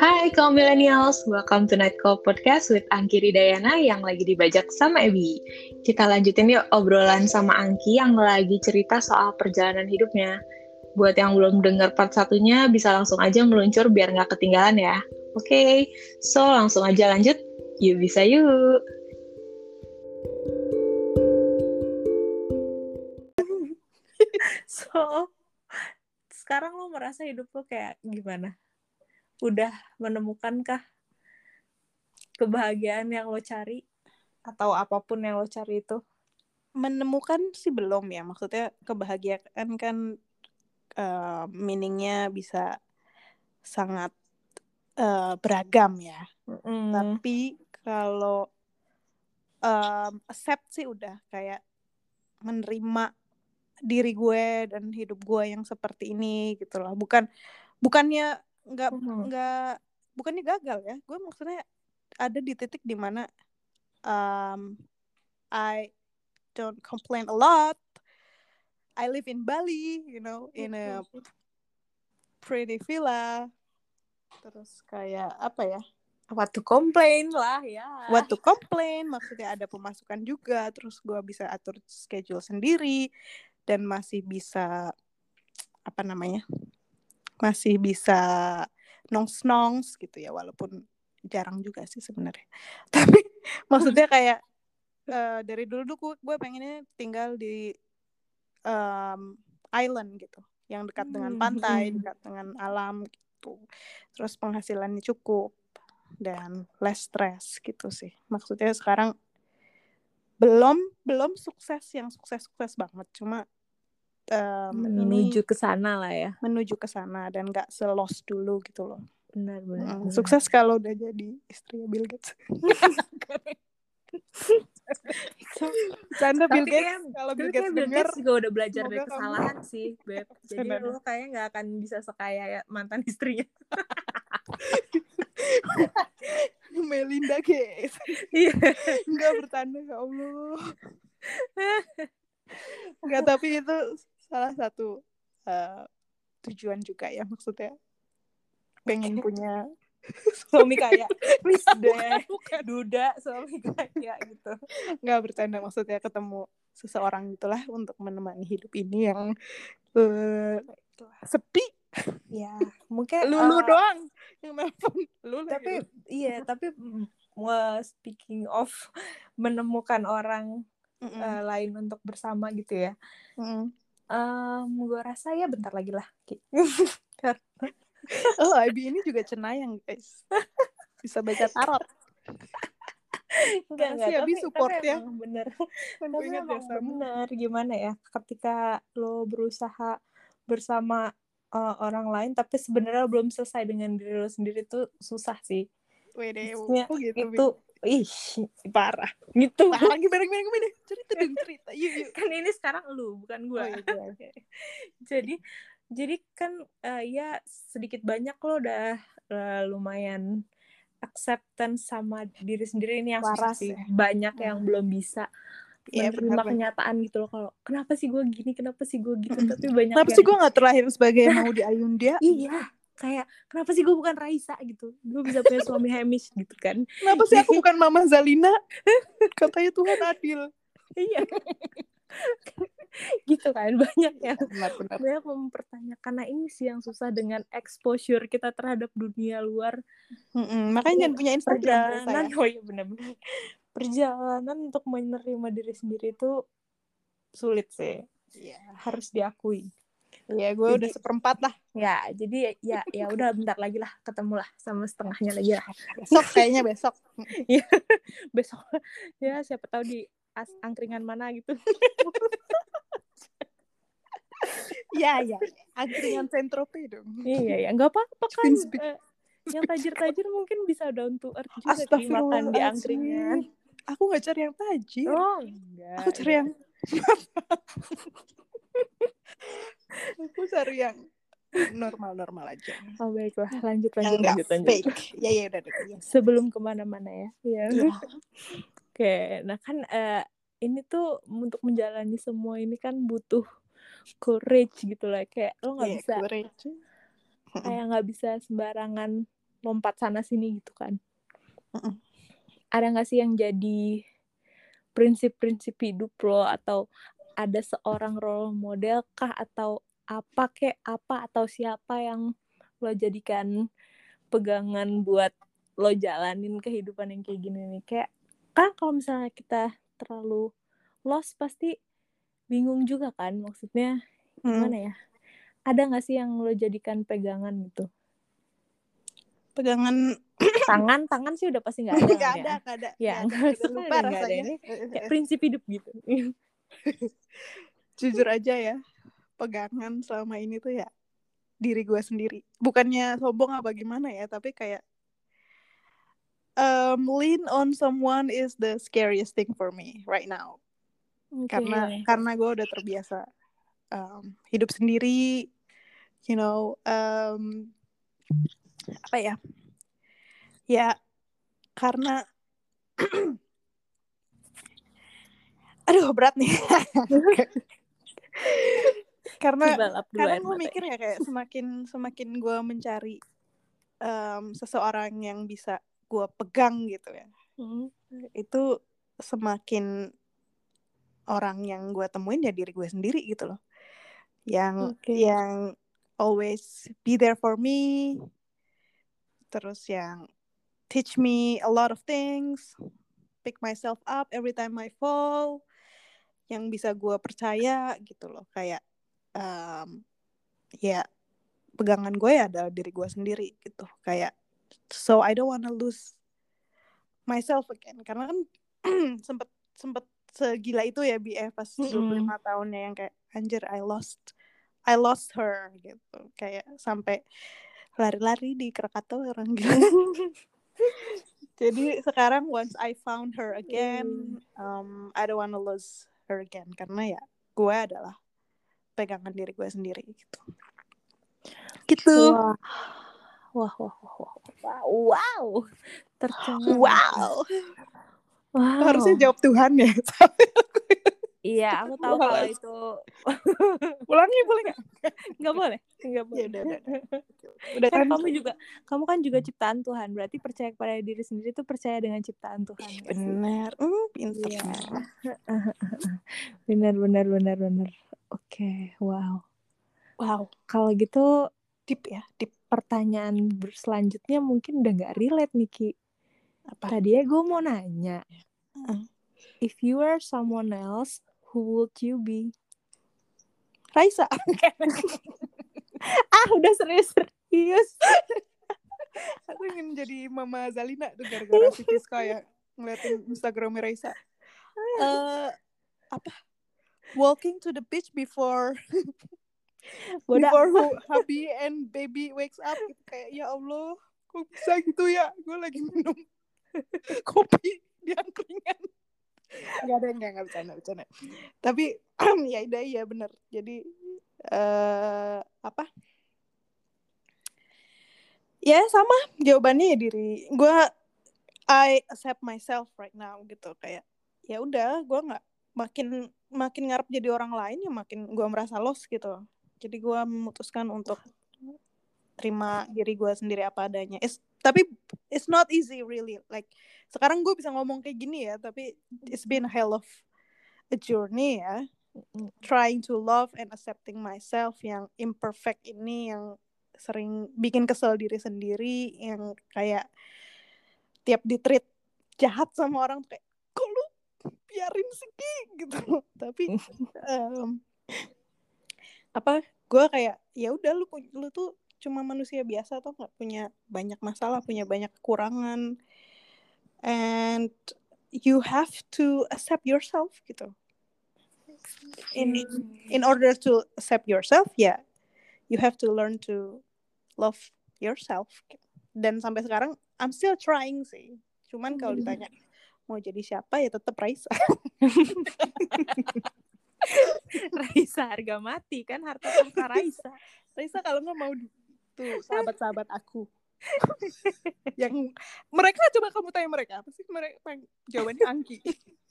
Hai kaum millennials, welcome to Night Call Podcast with Angki Ridayana yang lagi dibajak sama Ebi. Kita lanjutin yuk obrolan sama Angki yang lagi cerita soal perjalanan hidupnya. Buat yang belum dengar part satunya, bisa langsung aja meluncur biar nggak ketinggalan ya. Oke, okay, so langsung aja lanjut. Yuk bisa yuk. so, sekarang lo merasa hidup lo kayak gimana? Udah menemukankah kebahagiaan yang lo cari atau apa pun yang lo cari itu? Menemukan sih belum ya. Maksudnya kebahagiaan kan uh, meaningnya bisa sangat uh, beragam ya. Mm. Tapi kalau um, accept sih udah kayak menerima diri gue dan hidup gue yang seperti ini gitu loh. Bukan bukannya nggak hmm. nggak bukannya gagal ya gue maksudnya ada di titik di mana um, I don't complain a lot. I live in Bali you know in a pretty villa. Terus kayak apa ya what to complain lah ya. What to complain maksudnya ada pemasukan juga terus gue bisa atur schedule sendiri dan masih bisa apa namanya masih bisa nongs-nongs gitu ya walaupun jarang juga sih sebenarnya. Tapi maksudnya kayak uh, dari dulu dulu gue pengennya tinggal di um, island gitu yang dekat dengan hmm, pantai dekat dengan alam gitu. Terus penghasilannya cukup dan less stress gitu sih. Maksudnya sekarang belum belum sukses yang sukses sukses banget. Cuma um, menuju ke sana lah ya. Menuju ke sana dan gak selos dulu gitu loh. Benar benar, hmm, sukses kalau udah jadi istri Bill Gates. Canda Bill Gates. Kalau Bill Gates denger juga udah belajar dari kesalahan kamu... sih Beb. Jadi Benar. lu kayaknya nggak akan bisa sekaya ya mantan istrinya Melinda Gates. Iya. Nggak bertanda ya Allah. Nggak tapi itu salah satu uh, tujuan juga ya maksudnya. Pengen punya suami kaya. Please deh duda suami kaya gitu. Nggak bercanda maksudnya ketemu seseorang itulah untuk menemani hidup ini yang uh, sepi. Ya mungkin lulu uh, doang yang nelfon. Lu tapi iya tapi uh, speaking of menemukan orang mm -mm. Uh, lain untuk bersama gitu ya. Mm -mm um, gue rasa ya bentar lagi lah oh IB ini juga cenayang guys. Bisa baca tarot. Enggak enggak tapi, support tapi ya. bener. Kan tapi emang bener gimana ya ketika lo berusaha bersama uh, orang lain tapi sebenarnya belum selesai dengan diri lo sendiri tuh susah sih. Wede, oh gitu, itu ih parah. Gitu. Parah. Gimana gimana gimana cerita dong cerita. Yuk, yuk. kan ini sekarang lu bukan gue oh, iya. jadi jadi kan uh, ya sedikit banyak lo udah uh, lumayan acceptance sama diri sendiri ini yang Waras, sih. ya. banyak yang hmm. belum bisa ya, menerima kenyataan gitu loh. Kalau kenapa sih gue gini? Kenapa sih gue gitu? Tapi banyak kenapa yang... sih gue nggak terlahir sebagai mau di Ayunda? Iya kayak kenapa sih gue bukan Raisa? gitu. Gue bisa punya suami Hamish gitu kan. Kenapa sih aku bukan Mama Zalina? Katanya Tuhan adil. Iya. Gitu kan banyak yang benar, benar. banyak mempertanyakan. Nah ini sih yang susah dengan exposure kita terhadap dunia luar. Mm-hmm. makanya jangan punya Instagram perjalanan. oh iya benar-benar perjalanan untuk menerima diri sendiri itu sulit sih. Yeah. harus diakui Iya, gue udah seperempat lah. Ya, jadi ya ya udah bentar lagi lah ketemu lah sama setengahnya lagi lah. Besok kayaknya besok. Iya, besok. Ya, siapa tahu di as angkringan mana gitu. Iya, iya. Angkringan Sentrope dong. Iya, iya. Enggak apa-apa kan. Eh, yang tajir-tajir mungkin bisa down to earth juga makan di angkringan. Aku nggak cari yang tajir. Oh, enggak. Aku cari yang aku cari yang normal-normal aja. Oh baiklah, lanjut lanjut lanjut lanjut. Fake. Ya ya udah Ya. Sebelum ke mana-mana ya. Ya. ya. Oke, nah kan uh, ini tuh untuk menjalani semua ini kan butuh courage gitu lah. Kayak lo nggak yeah, bisa, courage. kayak nggak bisa sembarangan lompat sana sini gitu kan ada nggak sih yang jadi prinsip-prinsip hidup lo atau ada seorang role model kah atau apa kek apa atau siapa yang lo jadikan pegangan buat lo jalanin kehidupan yang kayak gini nih? Kayak kan kalau misalnya kita terlalu lost pasti bingung juga kan? Maksudnya gimana hmm. ya? Ada nggak sih yang lo jadikan pegangan gitu? Pegangan tangan tangan sih udah pasti nggak ada nggak ada nggak ada. Ya nggak ada, lupa ada, rasanya ada. Ini kayak prinsip hidup gitu jujur aja ya pegangan selama ini tuh ya diri gue sendiri. Bukannya sombong apa gimana ya tapi kayak um, lean on someone is the scariest thing for me right now. Okay. karena karena gue udah terbiasa um, hidup sendiri you know um, apa ya? Ya karena aduh berat nih karena karena gue mikir ya kayak semakin semakin gue mencari um, seseorang yang bisa gue pegang gitu ya hmm. itu semakin orang yang gue temuin ya diri gue sendiri gitu loh yang okay. yang always be there for me terus yang teach me a lot of things pick myself up every time I fall yang bisa gue percaya gitu loh. Kayak um, ya pegangan gue ya adalah diri gue sendiri gitu. Kayak so I don't wanna lose myself again. Karena kan sempet sempet segila itu ya BF pas mm -hmm. 25 tahunnya yang kayak anjir I lost I lost her gitu. Kayak sampai lari-lari di Krakatau orang gitu jadi sekarang once I found her again um, I don't wanna lose her again karena ya gue adalah pegangan diri gue sendiri gitu. Gitu. Wah. Wah wah wah wow wow. Tercengang. Wow. Wow. harusnya jawab Tuhan ya Iya, aku tahu kalau itu. Ulangi boleh nggak? Nggak boleh, nggak boleh. Ya, udah, udah. udah kan, kan kamu juga, kamu kan juga ciptaan Tuhan. Berarti percaya kepada diri sendiri itu percaya dengan ciptaan Tuhan. Benar, hmm, pintar. Iya. benar, benar, benar, benar. Oke, okay. wow. Wow. Kalau gitu, tip ya, tip. Pertanyaan selanjutnya mungkin udah nggak relate nih Ki. Apa? Tadi ya gue mau nanya. Uh. If you are someone else, who would you be? Raisa. ah, udah serius-serius. Aku ingin jadi Mama Zalina tuh gara-gara si Fiska ya ngeliatin Instagram Raisa. Uh, apa? Walking to the beach before before who hubby and baby wakes up gitu. kayak ya Allah kok bisa gitu ya gue lagi minum kopi di angkringan nggak ada nggak nggak bercanda bercanda. Tapi ya udah iya bener. Jadi uh, apa? Ya sama jawabannya ya diri. Gue I accept myself right now gitu. Kayak ya udah gue nggak makin makin ngarep jadi orang lain ya makin gue merasa lost gitu. Jadi gue memutuskan untuk terima diri gue sendiri apa adanya. It's, tapi it's not easy really. Like sekarang gue bisa ngomong kayak gini ya tapi it's been a hell of a journey ya. Trying to love and accepting myself yang imperfect ini yang sering bikin kesel diri sendiri yang kayak tiap di treat jahat sama orang kayak kok lu biarin sih gitu. Tapi um, apa gue kayak ya udah lu lu tuh cuma manusia biasa atau nggak punya banyak masalah punya banyak kekurangan. And you have to accept yourself gitu. In in order to accept yourself ya yeah, you have to learn to love yourself. Dan sampai sekarang I'm still trying sih. Cuman kalau hmm. ditanya mau jadi siapa ya tetap Raisa. Raisa harga mati kan harta tahta Raisa. Raisa kalau nggak mau tuh sahabat-sahabat aku. Yang mereka coba kamu tanya mereka apa sih mereka jawabannya Angki?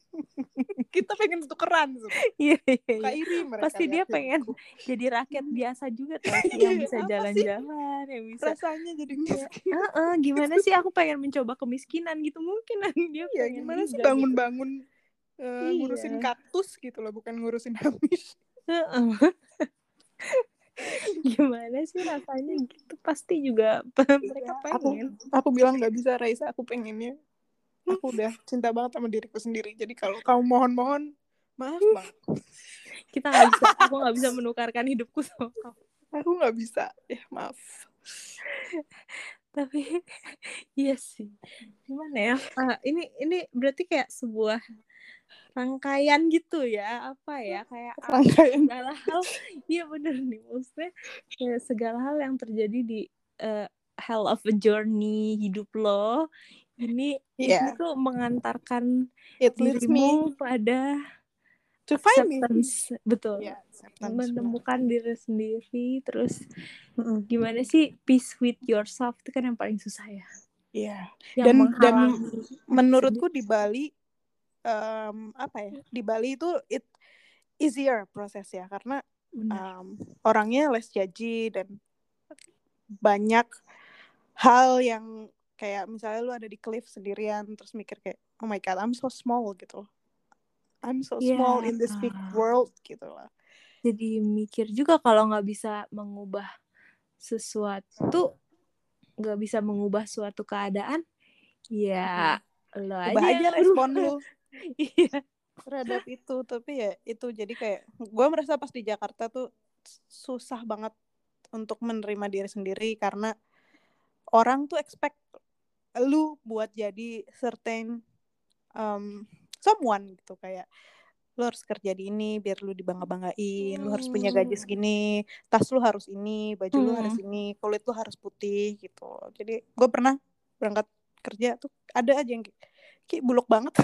Kita pengen tukeran iya iya, iya. iri mereka pasti dia pengen jadi rakyat biasa juga tuh yang bisa jalan-jalan yang bisa rasanya jadi miskin. Uh -uh, gimana sih? Aku pengen mencoba kemiskinan gitu mungkin dia ya gimana sih bangun-bangun uh, iya. ngurusin kaktus gitu loh bukan ngurusin habis -uh. Gimana sih rasanya gitu? Pasti juga mereka pengen. aku, aku bilang nggak bisa Raisa. Aku pengennya. Aku udah cinta banget sama diriku sendiri. Jadi kalau kamu mohon-mohon maaf. Kita nggak bisa. Aku nggak bisa menukarkan hidupku sama kamu. Aku nggak bisa. Ya maaf tapi iya sih. Gimana ya uh, ini ini berarti kayak sebuah rangkaian gitu ya apa ya kayak rangkaian. segala hal. Iya bener nih maksudnya kayak segala hal yang terjadi di uh, hell of a journey hidup lo ini yeah. itu mengantarkan It dirimu me pada to find acceptance me. betul yeah, menemukan diri sendiri terus mm -hmm. gimana sih peace with yourself itu kan yang paling susah ya Iya. Yeah. Dan dan menurutku di Bali um, apa ya? Di Bali itu it easier proses ya karena um, orangnya less judgy dan banyak hal yang kayak misalnya lu ada di cliff sendirian terus mikir kayak oh my god I'm so small gitu I'm so yeah. small in this big world gitu lah. Jadi mikir juga kalau nggak bisa mengubah sesuatu nggak bisa mengubah suatu keadaan ya hmm. lo aja, aja respon lu. Iya. Terhadap itu tapi ya itu jadi kayak gue merasa pas di Jakarta tuh susah banget untuk menerima diri sendiri karena orang tuh expect lu buat jadi certain um, someone gitu kayak lu harus kerja di ini biar lu dibangga-banggain, hmm. lu harus punya gaji hmm. segini, tas lu harus ini, baju hmm. lu harus ini, kulit lu harus putih gitu. Jadi gue pernah berangkat kerja tuh ada aja yang kayak buluk banget.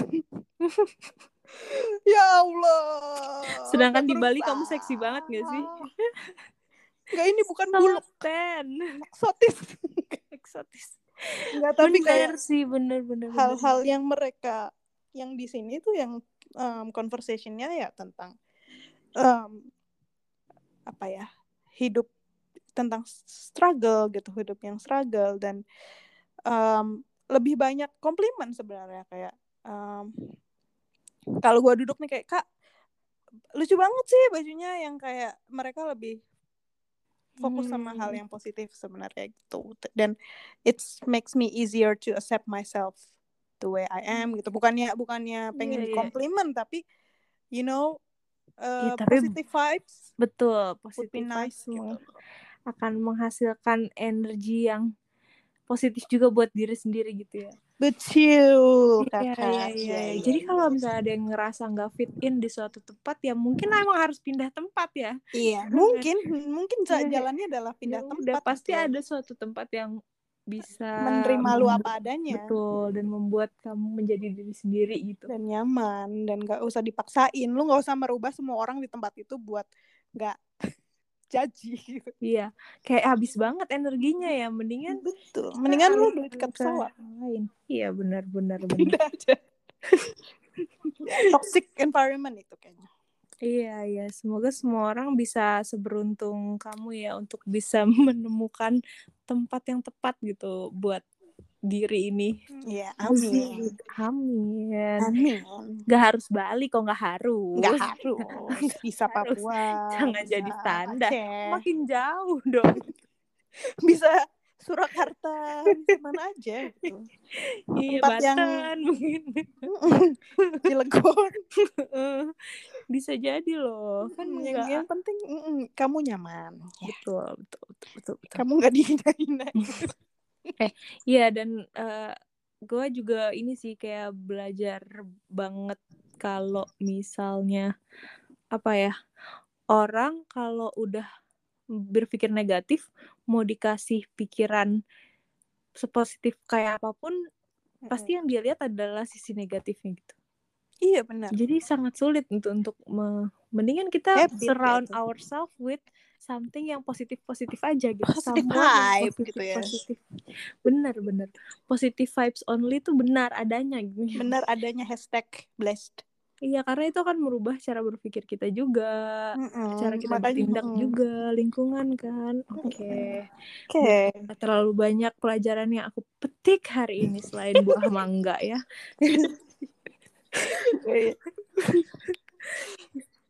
ya Allah. Sedangkan di Bali kamu seksi banget gak sih? Enggak ini bukan buluk. Eksotis. Eksotis. Enggak tapi bener kayak sih bener-bener hal-hal yang mereka yang di sini tuh yang um, conversationnya ya tentang um, apa ya hidup tentang struggle gitu hidup yang struggle dan um, lebih banyak komplimen sebenarnya kayak um, kalau gue duduk nih kayak kak lucu banget sih bajunya yang kayak mereka lebih fokus sama hal hmm. yang positif sebenarnya gitu dan it makes me easier to accept myself the way I am gitu bukannya bukannya pengen yeah, yeah. komplimen tapi you know uh, yeah, tapi positive vibes betul positive nice gitu. akan menghasilkan energi yang positif juga buat diri sendiri gitu ya Betul, kakak. Iya, iya, iya. iya. Jadi kalau misalnya ada yang ngerasa nggak fit in di suatu tempat, ya mungkin emang harus pindah tempat ya. Iya, mungkin, mungkin iya. jalannya adalah pindah ya, tempat. Udah pasti gitu. ada suatu tempat yang bisa menerima lu apa adanya. Betul, dan membuat kamu menjadi diri sendiri gitu. Dan nyaman, dan gak usah dipaksain. Lu gak usah merubah semua orang di tempat itu buat gak jaji gitu. Iya, kayak habis banget energinya ya. Mendingan betul. Mendingan lu beli tiket pesawat. Lain. Iya, benar benar benar. aja. Toxic environment itu kayaknya. Iya, iya. Semoga semua orang bisa seberuntung kamu ya untuk bisa menemukan tempat yang tepat gitu buat diri ini. Iya, amin. Amin. Amin. Gak harus balik kok gak harus. Gak harus. Bisa Papua. Jangan bisa jadi tanda. Aceh. Makin jauh dong. bisa Surakarta, mana aja gitu. Iya, Tempat Batan, yang mungkin. Cilegon. bisa jadi loh. Kan yang, yang penting kamu nyaman. Betul, betul, betul, betul. betul. Kamu gak dihina-hina. eh iya dan uh, eh, gue juga ini sih kayak belajar banget kalau misalnya apa ya orang kalau udah berpikir negatif mau dikasih pikiran sepositif kayak apa pun mm-hmm. pasti yang dia lihat adalah sisi negatifnya gitu. Iya benar. Jadi sangat sulit untuk untuk me mendingan kita Happy, surround gitu. ourselves with something yang positif positif aja gitu. Positive vibe positif, gitu ya. positif. Bener bener positive vibes only tuh benar adanya gitu. Benar adanya hashtag blessed Iya, karena itu akan merubah cara berpikir kita juga, mm-hmm. cara kita Makanya, bertindak mm. juga, lingkungan kan. Oke. Okay. Oke. Okay. Terlalu banyak pelajaran yang aku petik hari ini selain buah mangga ya.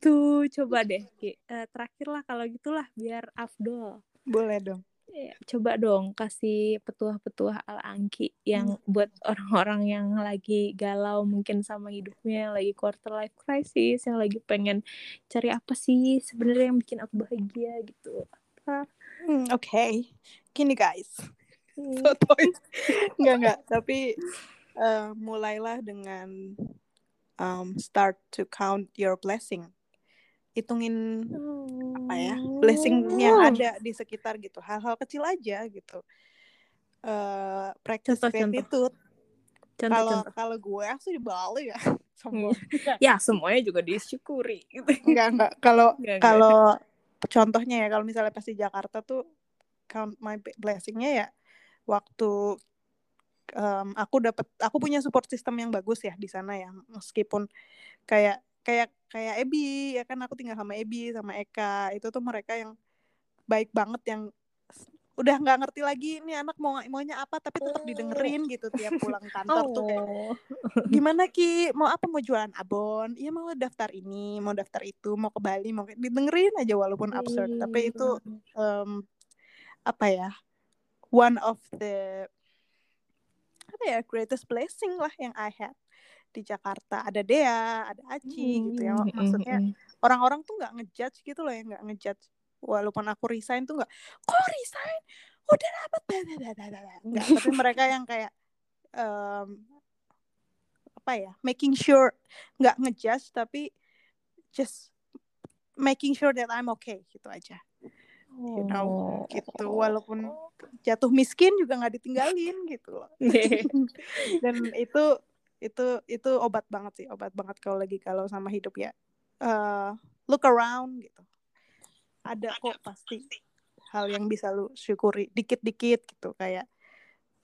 Tuh, coba deh. Uh, terakhir lah kalau gitulah biar Afdol. Boleh dong. Iya, coba dong kasih petuah-petuah ala Angki yang hmm. buat orang-orang yang lagi galau mungkin sama hidupnya, yang lagi quarter life crisis, yang lagi pengen cari apa sih sebenarnya yang bikin aku bahagia gitu. Apa? Hmm, Oke, okay. gini guys. Hmm. Sotoy. Enggak enggak, tapi uh, mulailah dengan um, start to count your blessing hitungin apa ya blessing yang oh. ada di sekitar gitu hal-hal kecil aja gitu. Uh, practice contoh, gratitude. Kalau kalau gue aku di Bali ya semua. Ya semuanya juga disyukuri gitu. enggak enggak. Kalau kalau contohnya ya kalau misalnya pas di Jakarta tuh count my blessingnya ya waktu um, aku dapat aku punya support system yang bagus ya di sana ya. Meskipun kayak kayak kayak Ebi ya kan? Aku tinggal sama Ebi sama Eka. Itu tuh mereka yang baik banget yang udah nggak ngerti lagi ini anak mau maunya apa tapi tetap oh. didengerin gitu tiap pulang kantor oh. tuh kayak gimana ki? Mau apa? Mau jualan abon? Iya mau daftar ini mau daftar itu mau ke Bali mau didengerin aja walaupun absurd. Hmm. tapi itu um, apa ya one of the apa ya greatest blessing lah yang I had di Jakarta ada Dea ada Aci hmm, gitu ya. maksudnya orang-orang tuh nggak ngejudge gitu loh ya nggak ngejudge. Walaupun aku resign tuh nggak kok resign? Udah dapat nggak tapi mereka yang kayak um, apa ya making sure nggak ngejudge tapi just making sure that I'm okay gitu aja. You know gitu. Walaupun jatuh miskin juga nggak ditinggalin gitu loh. Dan itu itu itu obat banget sih obat banget kalau lagi kalau sama hidup ya uh, look around gitu ada kok pasti hal yang bisa lu syukuri dikit-dikit gitu kayak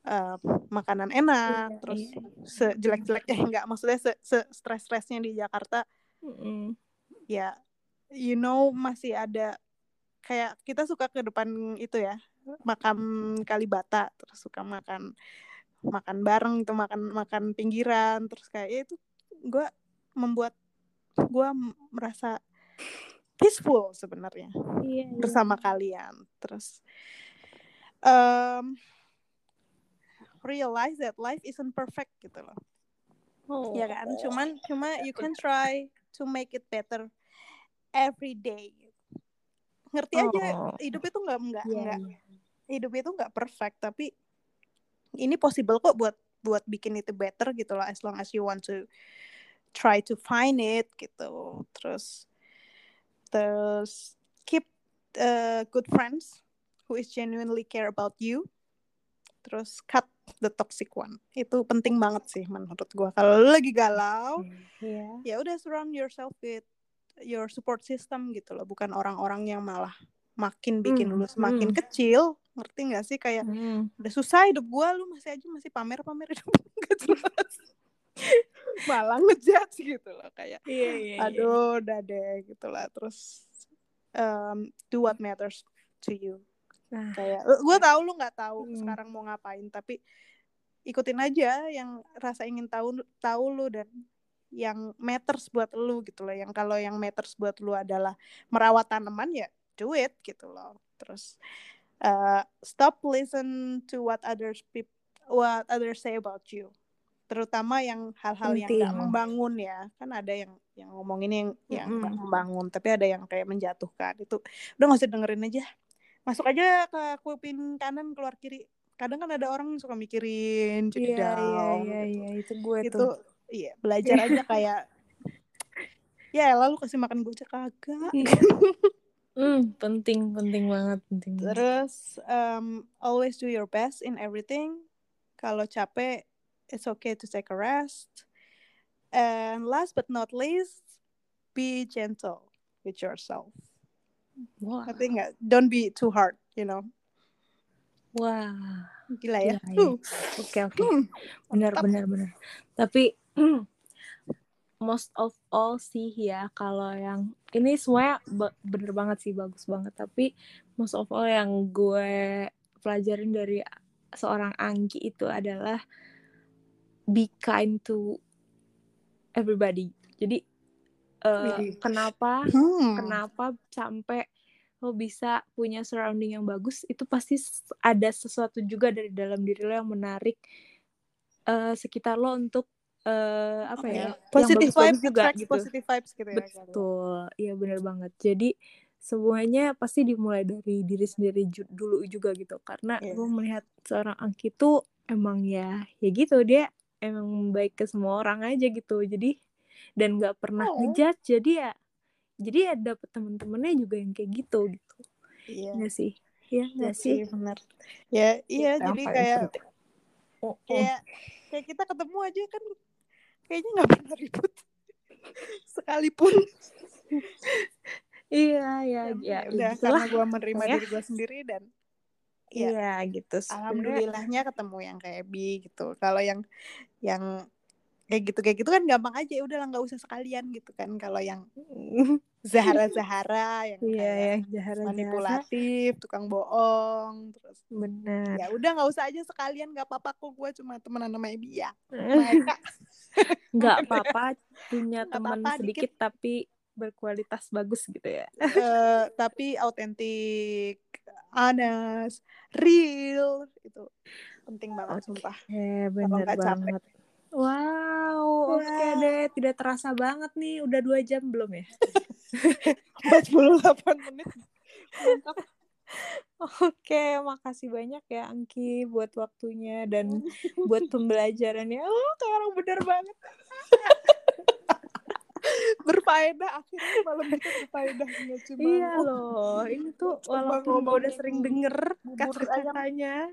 uh, makanan enak iya, terus iya. sejelek-jeleknya enggak maksudnya se, se stres-stresnya di Jakarta mm -hmm. ya you know masih ada kayak kita suka ke depan itu ya makam Kalibata terus suka makan makan bareng itu makan makan pinggiran terus kayak ya itu gue membuat gue merasa peaceful sebenarnya iya, iya. bersama kalian terus um, realize that life isn't perfect gitu loh oh. ya kan cuman cuma you can try to make it better every day ngerti oh. aja hidup itu nggak nggak yeah, nggak yeah. hidup itu nggak perfect tapi ini possible kok buat buat bikin itu better gitu loh as long as you want to try to find it gitu. Terus terus keep uh, good friends who is genuinely care about you. Terus cut the toxic one. Itu penting banget sih menurut gue kalau lagi galau yeah. ya udah surround yourself with your support system gitu loh. Bukan orang-orang yang malah makin bikin mm. lu semakin mm. kecil ngerti gak sih kayak mm. udah susah hidup gue lu masih aja masih pamer pamer hidup gak jelas malah ngejudge gitu loh kayak yeah, yeah, iya. aduh yeah. udah deh gitu lah terus um, do what matters to you nah. kayak gue tahu lu nggak tahu mm. sekarang mau ngapain tapi ikutin aja yang rasa ingin tahu tahu lu dan yang matters buat lu gitu loh yang kalau yang matters buat lu adalah merawat tanaman ya do it gitu loh. Terus uh, stop listen to what others people what others say about you. Terutama yang hal-hal yang gak membangun ya. Kan ada yang yang ngomongin yang yang mm -hmm. membangun tapi ada yang kayak menjatuhkan. Itu udah gak usah dengerin aja. Masuk aja ke kuping kanan keluar kiri. Kadang kan ada orang suka mikirin jadi yeah, down iya iya iya. Itu gue itu tuh. iya belajar aja kayak ya lalu kasih makan gue aja. Kagak Hmm, penting, penting banget, penting. Terus um, always do your best in everything. Kalau capek, it's okay to take a rest. And last but not least, be gentle with yourself. Wow. I think don't be too hard, you know. Wah, gila ya. Oke oke, okay, okay. hmm. benar benar benar. Tapi most of all sih ya kalau yang ini semuanya bener banget sih bagus banget. Tapi most of all yang gue pelajarin dari seorang Anggi itu adalah be kind to everybody. Jadi uh, kenapa hmm. kenapa sampai lo bisa punya surrounding yang bagus itu pasti ada sesuatu juga dari dalam diri lo yang menarik uh, sekitar lo untuk uh, apa ya positive vibes juga gitu. positive vibes gitu ya betul. Iya benar banget. Jadi semuanya pasti dimulai dari diri sendiri ju dulu juga gitu. Karena yeah. gue melihat seorang Angki tuh emang ya ya gitu. Dia emang baik ke semua orang aja gitu. Jadi dan nggak pernah oh. ngejudge. Jadi ya jadi ya dapet temen-temennya juga yang kayak gitu gitu. Iya. Yeah. sih? Iya nggak sih? benar ya iya. Jadi kayak oh, oh. kayak kayak kita ketemu aja kan kayaknya nggak pernah ribut. Sekalipun. Iya ya ya, ya udah karena gue menerima ya. diri gue sendiri dan ya, iya gitu. Alhamdulillahnya ketemu yang kayak bi gitu. Kalau yang yang kayak gitu kayak gitu kan gampang aja. Ya udahlah nggak usah sekalian gitu kan. Kalau yang Zahara Zahara yang yeah, kayak Zahara, manipulatif Zahara. tukang bohong terus benar. ya udah nggak usah aja sekalian nggak apa-apa kok. Gue cuma temenan sama Ebi ya nggak apa-apa punya teman sedikit dikit. tapi berkualitas bagus gitu ya uh, tapi autentik honest real itu penting banget okay, sumpah benar banget capek. Wow, oke okay deh. Tidak terasa banget nih. Udah dua jam belum ya? 48 menit. Oke, makasih banyak ya Angki buat waktunya dan buat pembelajarannya. Oh, kayak orang bener banget. berfaedah akhirnya malam itu berfaedah cuma iya loh ini tuh walaupun gue udah sering denger kata-katanya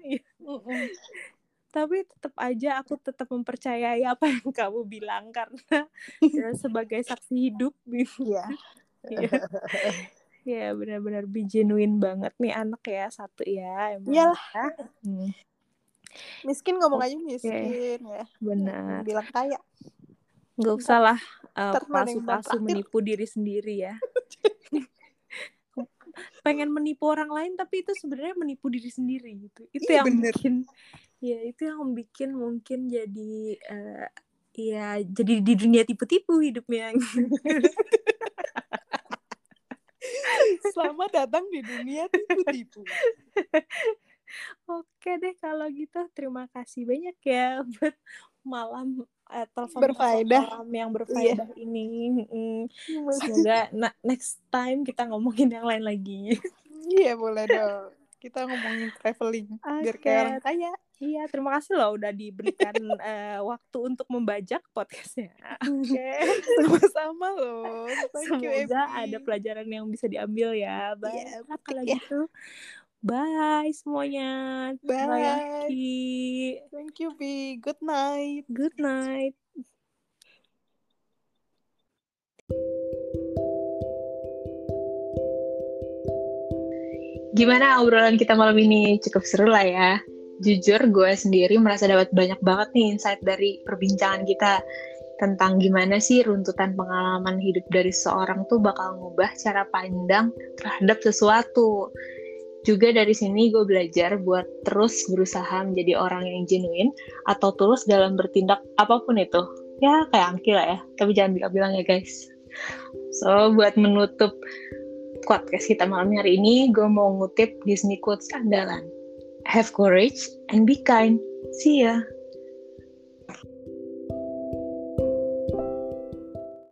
tapi tetap aja aku tetap mempercayai apa yang kamu bilang karena ya, sebagai saksi hidup gitu ya ya benar-benar be genuine banget nih anak ya satu ya emang iyalah ya. hmm. miskin ngomong okay. aja miskin ya benar bilang kaya nggak usah lah uh, palsu-palsu menipu diri sendiri ya pengen menipu orang lain tapi itu sebenarnya menipu diri sendiri gitu itu iya, yang bener. bikin ya itu yang bikin mungkin jadi uh, ya jadi di dunia tipu-tipu hidupnya Selamat datang di dunia tipu-tipu. Oke deh kalau gitu terima kasih banyak ya buat malam eh, telepon berfaedah yang berfaedah yeah. ini. Mm, semoga next time kita ngomongin yang lain lagi. Iya boleh dong. Kita ngomongin traveling okay. biar kayak orang kaya. Iya, terima kasih loh udah diberikan uh, waktu untuk membajak podcastnya. Oke, okay. sama-sama loh. Thank Semoga you, ada pelajaran yang bisa diambil ya. Bye. Yeah, Kalau ya. gitu, bye semuanya. Bye. bye Thank you, Bi. Good night. Good night. Gimana obrolan kita malam ini? Cukup seru lah ya jujur gue sendiri merasa dapat banyak banget nih insight dari perbincangan kita tentang gimana sih runtutan pengalaman hidup dari seorang tuh bakal ngubah cara pandang terhadap sesuatu. Juga dari sini gue belajar buat terus berusaha menjadi orang yang genuine atau tulus dalam bertindak apa pun itu. Ya kayak Angki lah ya, tapi jangan bilang-bilang ya guys. So buat menutup podcast kita malam hari ini, gue mau ngutip Disney quotes andalan. Have courage and be kind. See ya.